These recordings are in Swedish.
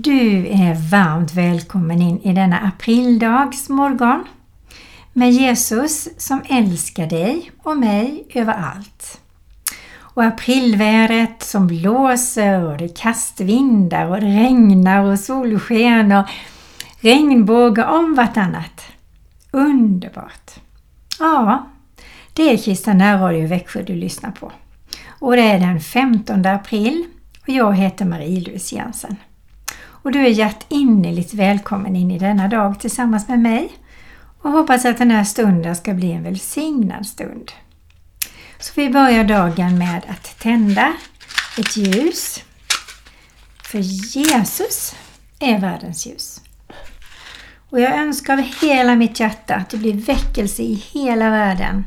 Du är varmt välkommen in i denna aprildags morgon med Jesus som älskar dig och mig överallt. Och aprilvädret som blåser och det kastvindar och det regnar och solsken och regnbågar om vartannat. Underbart! Ja, det är Kristen närradio Växjö du lyssnar på. Och det är den 15 april och jag heter Marie-Louise Jensen. Och du är hjärtinnerligt välkommen in i denna dag tillsammans med mig och hoppas att den här stunden ska bli en välsignad stund. Så vi börjar dagen med att tända ett ljus. För Jesus är världens ljus. Och jag önskar av hela mitt hjärta att det blir väckelse i hela världen.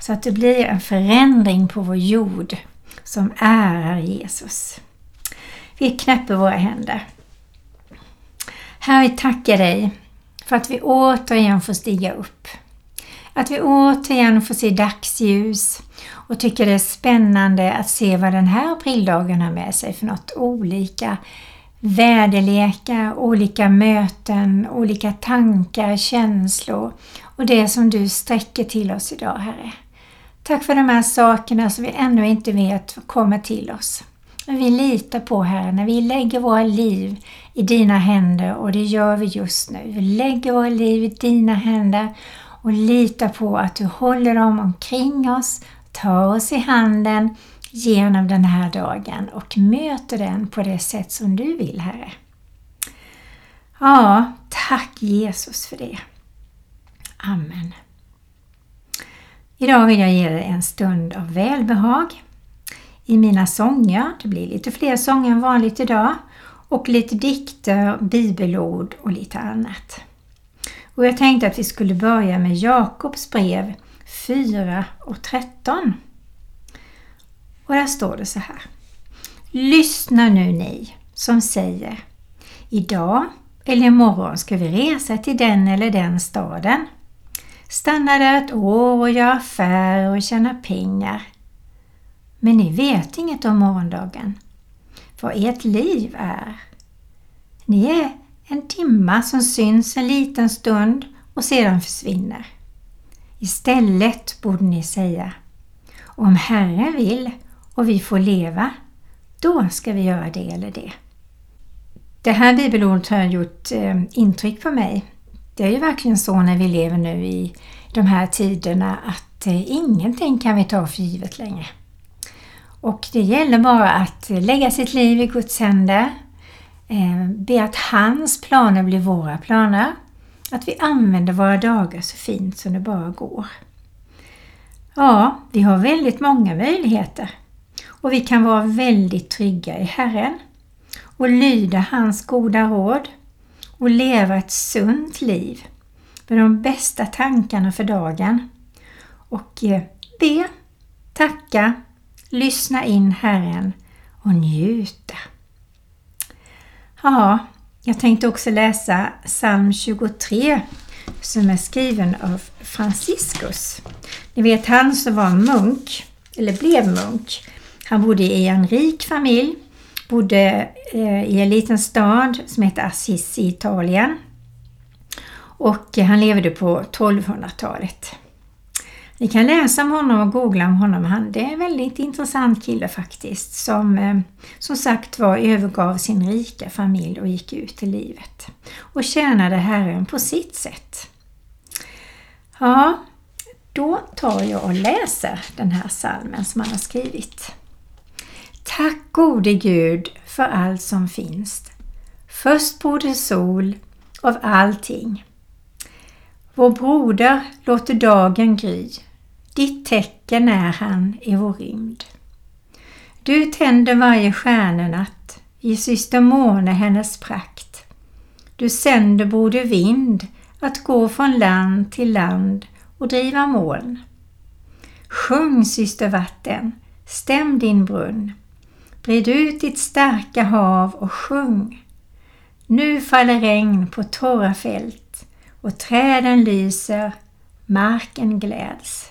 Så att det blir en förändring på vår jord som ärar Jesus. Vi knäpper våra händer. Herre, vi tackar dig för att vi återigen får stiga upp. Att vi återigen får se dagsljus och tycker det är spännande att se vad den här aprildagen har med sig för något olika väderlekar, olika möten, olika tankar, känslor och det som du sträcker till oss idag, Herre. Tack för de här sakerna som vi ännu inte vet kommer till oss. Men vi litar på Herre när vi lägger våra liv i dina händer och det gör vi just nu. Vi lägger våra liv i dina händer och litar på att du håller dem omkring oss, tar oss i handen genom den här dagen och möter den på det sätt som du vill, Herre. Ja, tack Jesus för det. Amen. Idag vill jag ge dig en stund av välbehag i mina sånger. Det blir lite fler sånger än vanligt idag och lite dikter, bibelord och lite annat. Och jag tänkte att vi skulle börja med Jakobs brev 4 och 13. Och där står det så här. Lyssna nu ni som säger Idag eller imorgon ska vi resa till den eller den staden. Stanna där ett år och göra affärer och tjäna pengar. Men ni vet inget om morgondagen, vad ert liv är. Ni är en timma som syns en liten stund och sedan försvinner. Istället borde ni säga Om Herren vill och vi får leva, då ska vi göra det eller det. Det här bibelordet har gjort eh, intryck på mig. Det är ju verkligen så när vi lever nu i de här tiderna att eh, ingenting kan vi ta för givet längre. Och det gäller bara att lägga sitt liv i Guds händer, eh, be att hans planer blir våra planer, att vi använder våra dagar så fint som det bara går. Ja, vi har väldigt många möjligheter. Och vi kan vara väldigt trygga i Herren och lyda hans goda råd och leva ett sunt liv med de bästa tankarna för dagen. Och eh, be, tacka lyssna in Herren och njuta. Ja, jag tänkte också läsa psalm 23 som är skriven av Franciscus. Ni vet han som var munk, eller blev munk. Han bodde i en rik familj, bodde eh, i en liten stad som heter Assisi i Italien. Och eh, han levde på 1200-talet. Ni kan läsa om honom och googla om honom. Han, det är en väldigt intressant kille faktiskt som eh, som sagt var övergav sin rika familj och gick ut i livet och tjänade Herren på sitt sätt. Ja, då tar jag och läser den här salmen som han har skrivit. Tack gode Gud för allt som finns. Först borde sol av allting. Vår broder låter dagen gry. Ditt tecken är han i vår rymd. Du tänder varje stjärnenatt, i syster måne hennes prakt. Du sänder Broder vind att gå från land till land och driva moln. Sjung syster vatten, stäm din brunn. Bred ut ditt starka hav och sjung. Nu faller regn på torra fält och träden lyser, marken gläds.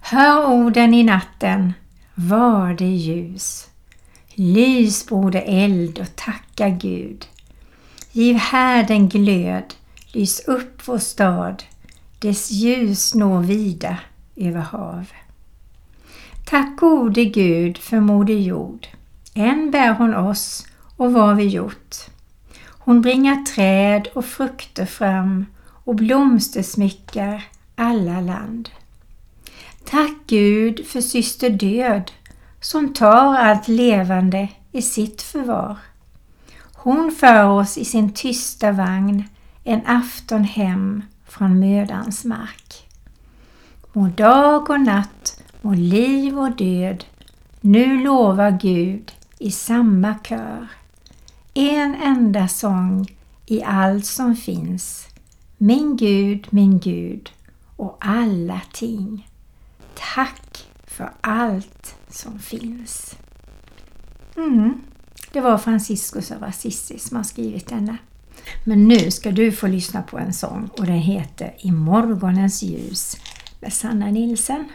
Hör orden i natten, var det ljus. Lys broder eld och tacka Gud. Giv härden glöd, lys upp vår stad, dess ljus når vida över hav. Tack gode Gud för moder jord, än bär hon oss och vad vi gjort. Hon bringar träd och frukter fram och blomstersmyckar alla land. Tack Gud för syster död som tar allt levande i sitt förvar. Hon för oss i sin tysta vagn en afton hem från mödans mark. Må dag och natt, må liv och död nu lovar Gud i samma kör. En enda sång i allt som finns. Min Gud, min Gud och alla ting. Tack för allt som finns. Mm. Det var Franciscus av Assisi som har skrivit denna. Men nu ska du få lyssna på en sång och den heter I morgonens ljus med Sanna Nilsen.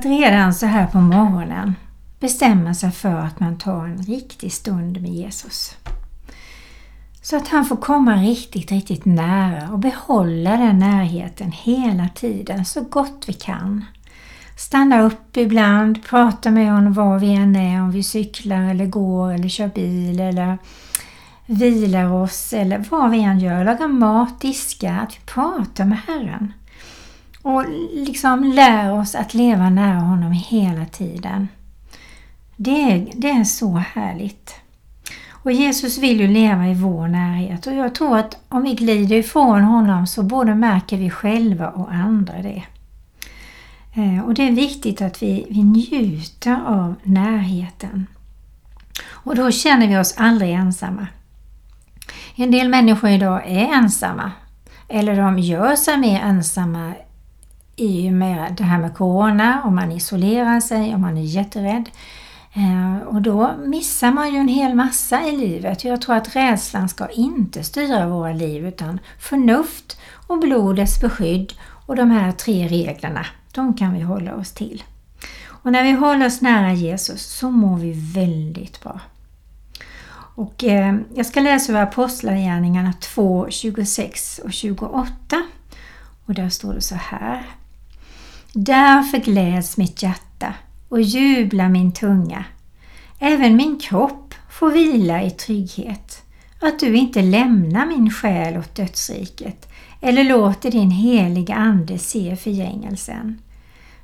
Att redan så här på morgonen bestämma sig för att man tar en riktig stund med Jesus. Så att han får komma riktigt, riktigt nära och behålla den närheten hela tiden så gott vi kan. Stanna upp ibland, prata med honom var vi än är, om vi cyklar eller går eller kör bil eller vilar oss eller vad vi än gör, lagar mat, diskar, att vi pratar med Herren. Och liksom lär oss att leva nära honom hela tiden. Det är, det är så härligt. Och Jesus vill ju leva i vår närhet och jag tror att om vi glider ifrån honom så både märker vi själva och andra det. Eh, och det är viktigt att vi, vi njuter av närheten. Och då känner vi oss aldrig ensamma. En del människor idag är ensamma. Eller de gör sig mer ensamma i och med det här med Corona, och man isolerar sig, och man är jätterädd. Eh, och då missar man ju en hel massa i livet. Jag tror att rädslan ska inte styra våra liv utan förnuft och blodets beskydd och de här tre reglerna, de kan vi hålla oss till. Och när vi håller oss nära Jesus så mår vi väldigt bra. Och eh, jag ska läsa ur Apostlagärningarna 2, 26 och 28. Och där står det så här. Därför gläds mitt hjärta och jublar min tunga. Även min kropp får vila i trygghet. Att du inte lämnar min själ åt dödsriket eller låter din heliga Ande se förgängelsen.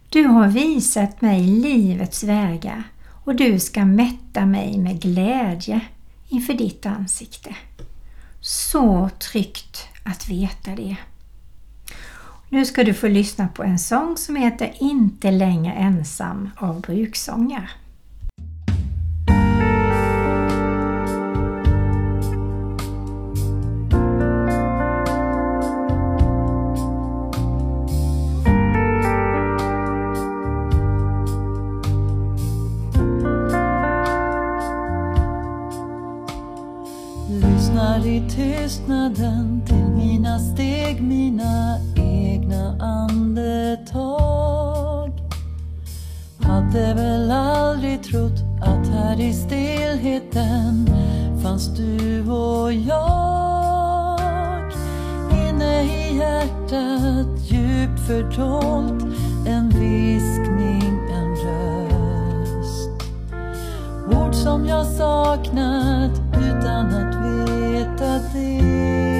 Du har visat mig livets vägar och du ska mätta mig med glädje inför ditt ansikte. Så tryggt att veta det. Nu ska du få lyssna på en sång som heter Inte längre ensam av Bruksångar. Lyssnar i tystnaden till mina steg, mina egna andetag. Hade väl aldrig trott att här i stillheten fanns du och jag. Inne i hjärtat djupt fördolt en viskning, en röst. Ord som jag saknat utan att veta det.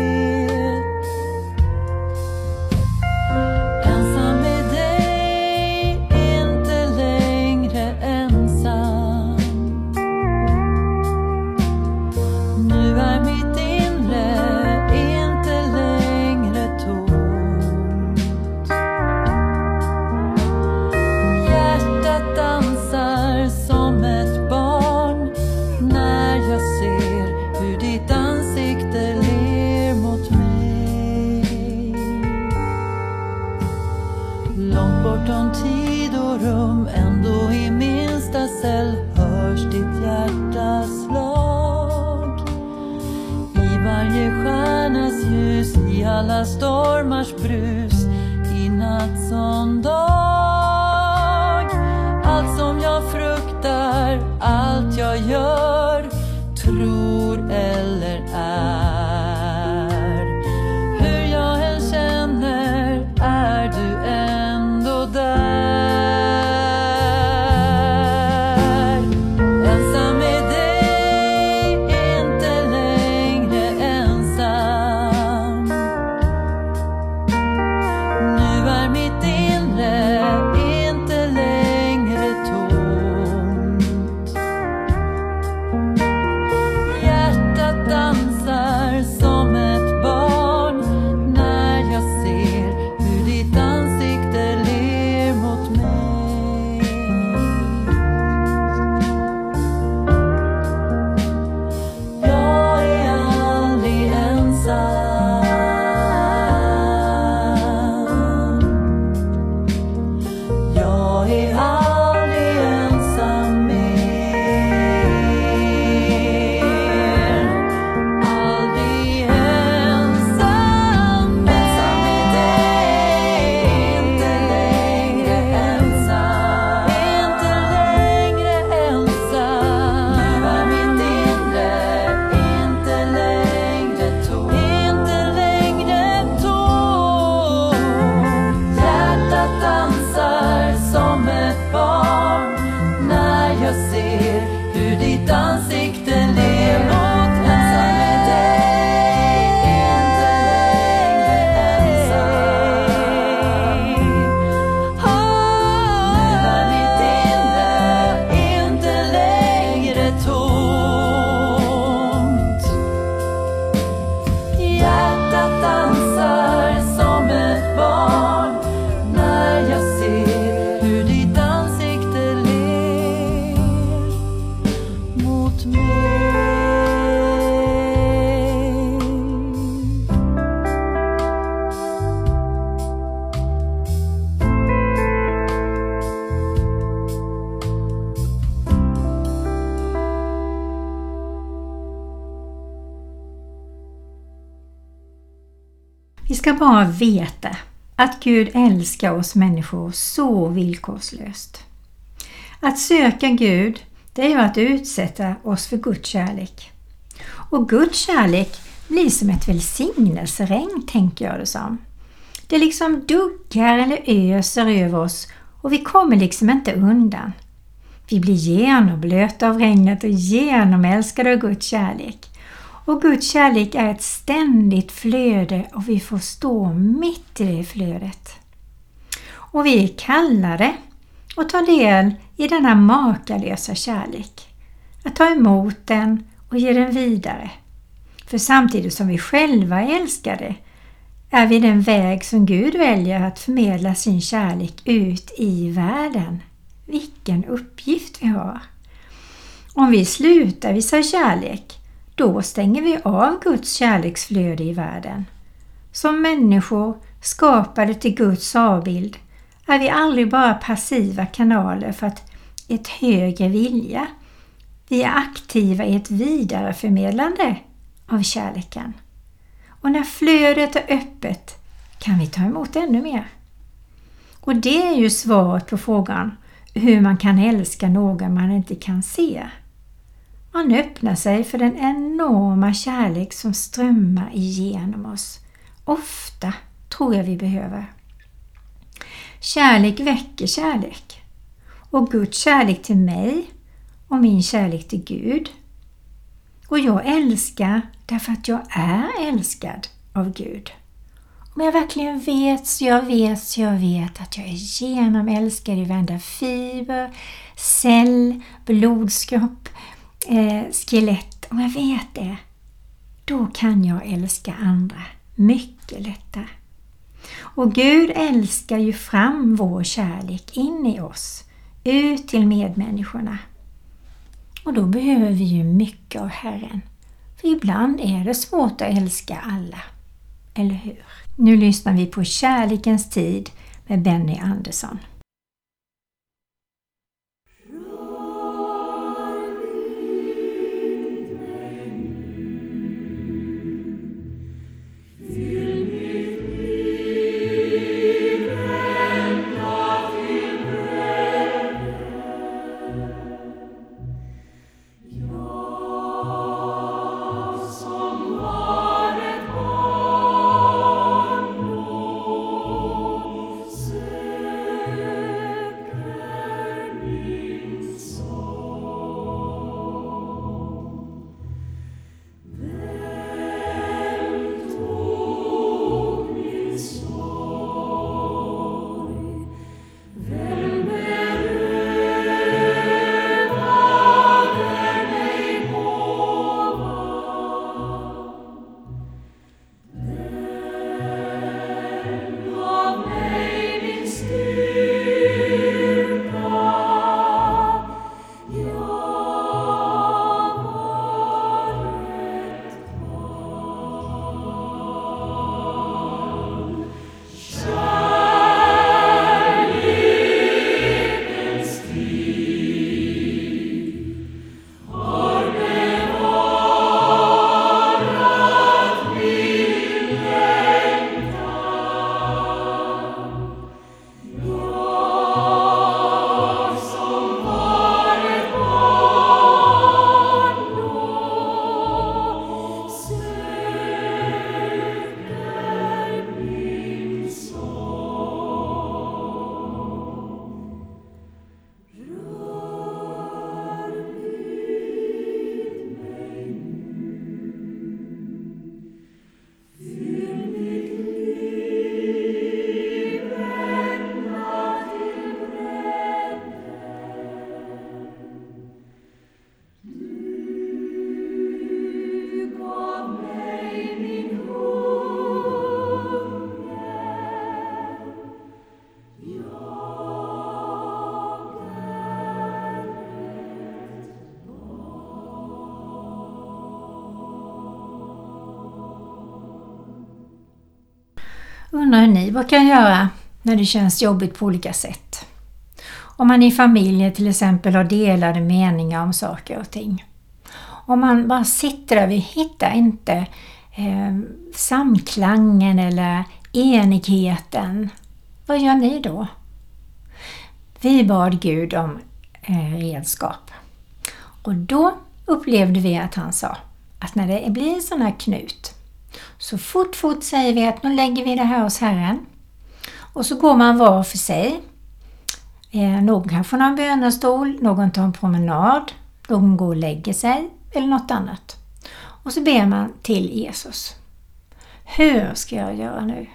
Vi ska bara veta att Gud älskar oss människor så villkorslöst. Att söka Gud, det är ju att utsätta oss för Guds kärlek. Och Guds kärlek blir som ett välsignelseregn, tänker jag det som. Det liksom duggar eller öser över oss och vi kommer liksom inte undan. Vi blir genomblöta av regnet och genomälskade av Guds kärlek. Och Guds kärlek är ett ständigt flöde och vi får stå mitt i det flödet. Och vi är kallade att ta del i denna makalösa kärlek. Att ta emot den och ge den vidare. För samtidigt som vi själva är älskade är vi den väg som Gud väljer att förmedla sin kärlek ut i världen. Vilken uppgift vi har! Om vi slutar visa kärlek, då stänger vi av Guds kärleksflöde i världen. Som människor skapade till Guds avbild är vi aldrig bara passiva kanaler för att ett högre vilja. Vi är aktiva i ett vidareförmedlande av kärleken. Och när flödet är öppet kan vi ta emot ännu mer. Och det är ju svaret på frågan hur man kan älska någon man inte kan se. Han öppnar sig för den enorma kärlek som strömmar igenom oss. Ofta tror jag vi behöver. Kärlek väcker kärlek. Och Guds kärlek till mig och min kärlek till Gud. Och jag älskar därför att jag är älskad av Gud. Om jag verkligen vet, så jag vet, så jag vet att jag är genomälskad i varenda fiber, cell, blodskropp, eh, skelett. Om jag vet det, då kan jag älska andra mycket lättare. Och Gud älskar ju fram vår kärlek in i oss, ut till medmänniskorna. Och då behöver vi ju mycket av Herren. För ibland är det svårt att älska alla. Eller hur? Nu lyssnar vi på Kärlekens tid med Benny Andersson. Undrar hur ni brukar göra när det känns jobbigt på olika sätt. Om man i familjen till exempel har delade meningar om saker och ting. Om man bara sitter där, vi hittar inte eh, samklangen eller enigheten. Vad gör ni då? Vi bad Gud om eh, redskap. Och då upplevde vi att han sa att när det blir en sån här knut så fort, fort säger vi att nu lägger vi det här hos Herren. Och så går man var för sig. Eh, någon kanske har en bönestol, någon tar en promenad, någon går och lägger sig eller något annat. Och så ber man till Jesus. Hur ska jag göra nu?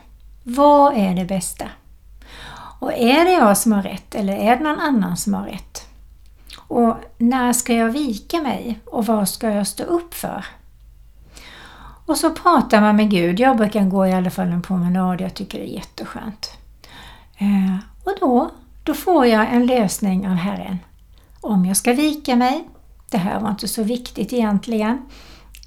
Vad är det bästa? Och är det jag som har rätt eller är det någon annan som har rätt? Och när ska jag vika mig och vad ska jag stå upp för? Och så pratar man med Gud. Jag brukar gå i alla fall en promenad, jag tycker det är jätteskönt. Eh, och då, då får jag en lösning av Herren. Om jag ska vika mig, det här var inte så viktigt egentligen.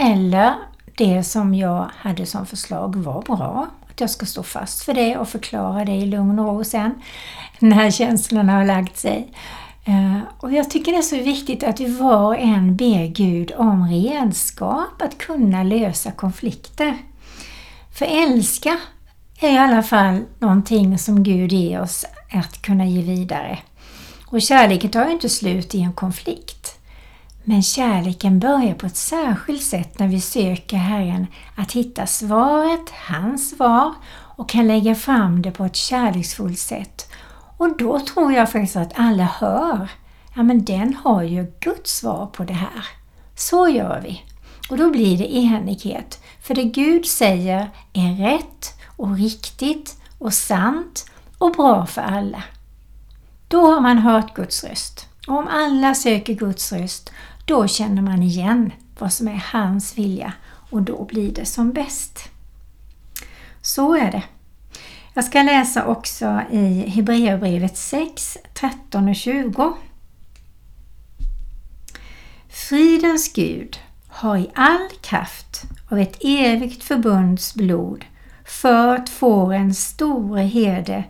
Eller det som jag hade som förslag var bra, att jag ska stå fast för det och förklara det i lugn och ro sen när känslorna har lagt sig. Eh, och jag tycker det är så viktigt att vi var och en ber Gud om redskap att kunna lösa konflikter. För älska är i alla fall någonting som Gud ger oss att kunna ge vidare. Och kärleken tar ju inte slut i en konflikt. Men kärleken börjar på ett särskilt sätt när vi söker Herren att hitta svaret, hans svar och kan lägga fram det på ett kärleksfullt sätt. Och då tror jag faktiskt att alla hör, ja men den har ju Guds svar på det här. Så gör vi. Och då blir det enighet. För det Gud säger är rätt och riktigt och sant och bra för alla. Då har man hört Guds röst. Och om alla söker Guds röst, då känner man igen vad som är hans vilja och då blir det som bäst. Så är det. Jag ska läsa också i Hebreerbrevet 6, 13 och 20. Fridens Gud har i all kraft av ett evigt förbunds blod fört fårens store herde,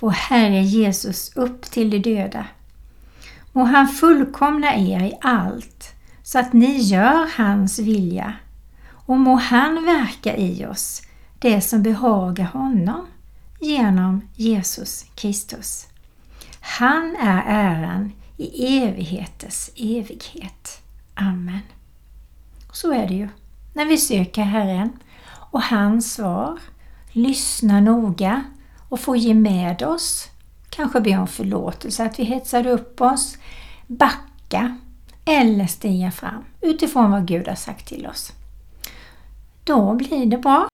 vår Herre Jesus, upp till de döda. Må han fullkomna er i allt, så att ni gör hans vilja, och må han verka i oss det som behagar honom genom Jesus Kristus. Han är äran i evigheters evighet. Amen. Så är det ju när vi söker Herren och hans svar, lyssna noga och få ge med oss, kanske be om förlåtelse att vi hetsade upp oss, backa eller stiga fram utifrån vad Gud har sagt till oss. Då blir det bra.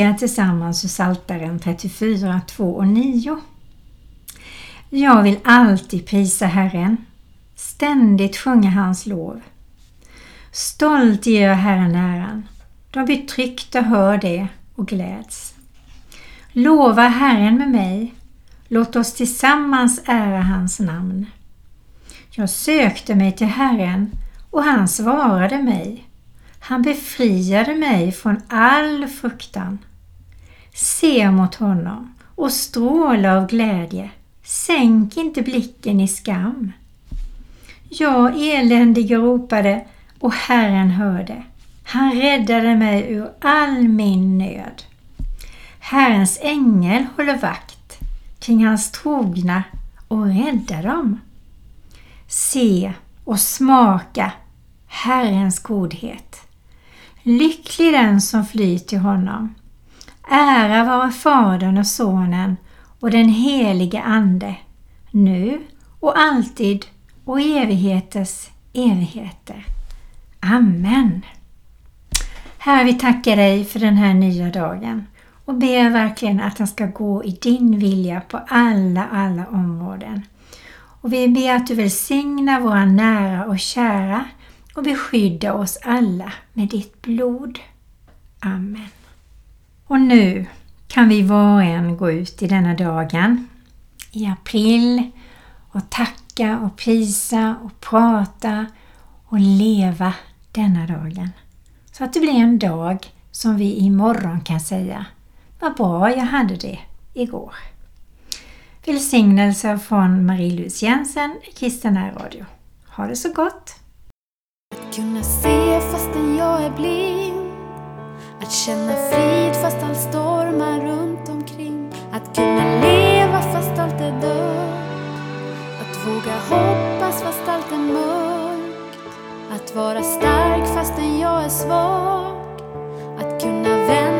Citerar tillsammans ur Psaltaren 34, 2 och 9. Jag vill alltid prisa Herren, ständigt sjunga hans lov. Stolt ger jag Herren äran, de betryckta hör det och gläds. Lova Herren med mig, låt oss tillsammans ära hans namn. Jag sökte mig till Herren och han svarade mig. Han befriade mig från all fruktan. Se mot honom och stråla av glädje. Sänk inte blicken i skam. Jag eländige ropade och Herren hörde. Han räddade mig ur all min nöd. Herrens ängel håller vakt kring hans trogna och räddar dem. Se och smaka Herrens godhet. Lycklig den som flyr till honom. Ära vare Fadern och Sonen och den helige Ande, nu och alltid och i evigheters evigheter. Amen. Herre, vi tackar dig för den här nya dagen och ber verkligen att den ska gå i din vilja på alla, alla områden. Och vi ber att du välsignar våra nära och kära och beskydda oss alla med ditt blod. Amen. Och nu kan vi var och en gå ut i denna dagen i april och tacka och prisa och prata och leva denna dagen. Så att det blir en dag som vi imorgon kan säga Vad bra jag hade det igår. Välsignelser från Marie-Louise Jensen, Kristen Radio. Ha det så gott! Att kunna se fastän jag är blind att känna frid fast allt stormar runt omkring. Att kunna leva fast allt är dött. Att våga hoppas fast allt är mörkt. Att vara stark fastän jag är svag. Att kunna vända